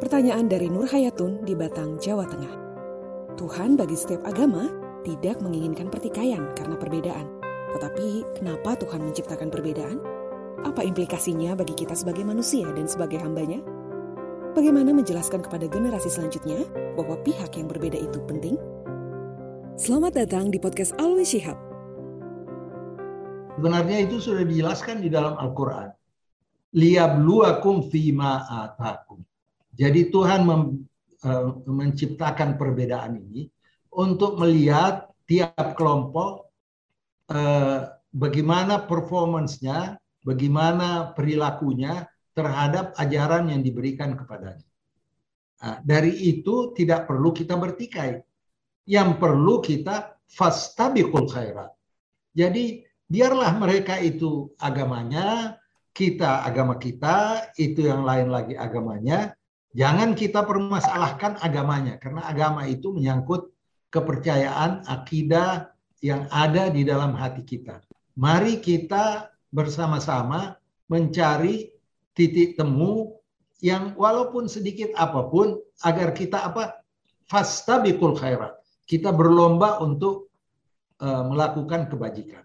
Pertanyaan dari Nur Hayatun di Batang, Jawa Tengah. Tuhan bagi setiap agama tidak menginginkan pertikaian karena perbedaan. Tetapi kenapa Tuhan menciptakan perbedaan? Apa implikasinya bagi kita sebagai manusia dan sebagai hambanya? Bagaimana menjelaskan kepada generasi selanjutnya bahwa pihak yang berbeda itu penting? Selamat datang di podcast Alwi Shihab. Sebenarnya itu sudah dijelaskan di dalam Al-Quran. Liyabluakum fima atakum. Jadi Tuhan mem, uh, menciptakan perbedaan ini untuk melihat tiap kelompok uh, bagaimana performancenya, bagaimana perilakunya terhadap ajaran yang diberikan kepadanya. Nah, dari itu tidak perlu kita bertikai. Yang perlu kita fastabiqul khairat. Jadi biarlah mereka itu agamanya, kita agama kita, itu yang lain lagi agamanya, Jangan kita permasalahkan agamanya karena agama itu menyangkut kepercayaan akidah yang ada di dalam hati kita. Mari kita bersama-sama mencari titik temu yang walaupun sedikit apa pun agar kita apa fastabiqul khairat. Kita berlomba untuk uh, melakukan kebajikan.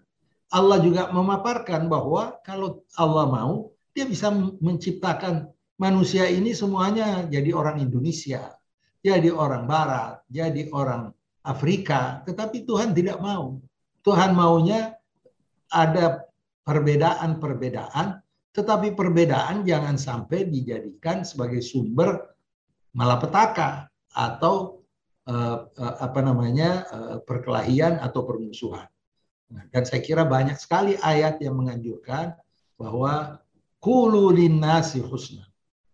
Allah juga memaparkan bahwa kalau Allah mau, dia bisa menciptakan manusia ini semuanya jadi orang Indonesia, jadi orang Barat, jadi orang Afrika, tetapi Tuhan tidak mau. Tuhan maunya ada perbedaan-perbedaan, tetapi perbedaan jangan sampai dijadikan sebagai sumber malapetaka atau eh, eh apa namanya eh, perkelahian atau permusuhan. Nah, dan saya kira banyak sekali ayat yang menganjurkan bahwa kulu linnasi husna.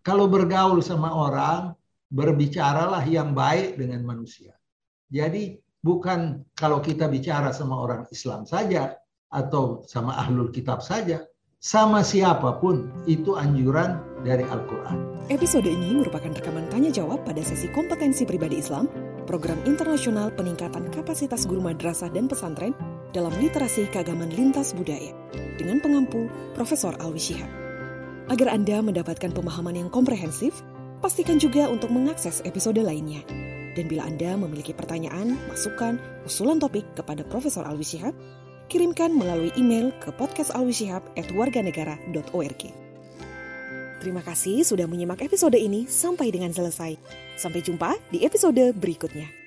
Kalau bergaul sama orang, berbicaralah yang baik dengan manusia. Jadi bukan kalau kita bicara sama orang Islam saja atau sama ahlul kitab saja, sama siapa pun itu anjuran dari Al-Quran. Episode ini merupakan rekaman tanya jawab pada sesi kompetensi pribadi Islam, program internasional peningkatan kapasitas guru madrasah dan pesantren dalam literasi keagamaan lintas budaya dengan pengampu Profesor Alwi Shihab. Agar Anda mendapatkan pemahaman yang komprehensif, pastikan juga untuk mengakses episode lainnya. Dan bila Anda memiliki pertanyaan, masukan, usulan topik kepada Profesor Alwi Syihab, kirimkan melalui email ke podcastalwisihab@warganegara.org. Terima kasih sudah menyimak episode ini sampai dengan selesai. Sampai jumpa di episode berikutnya.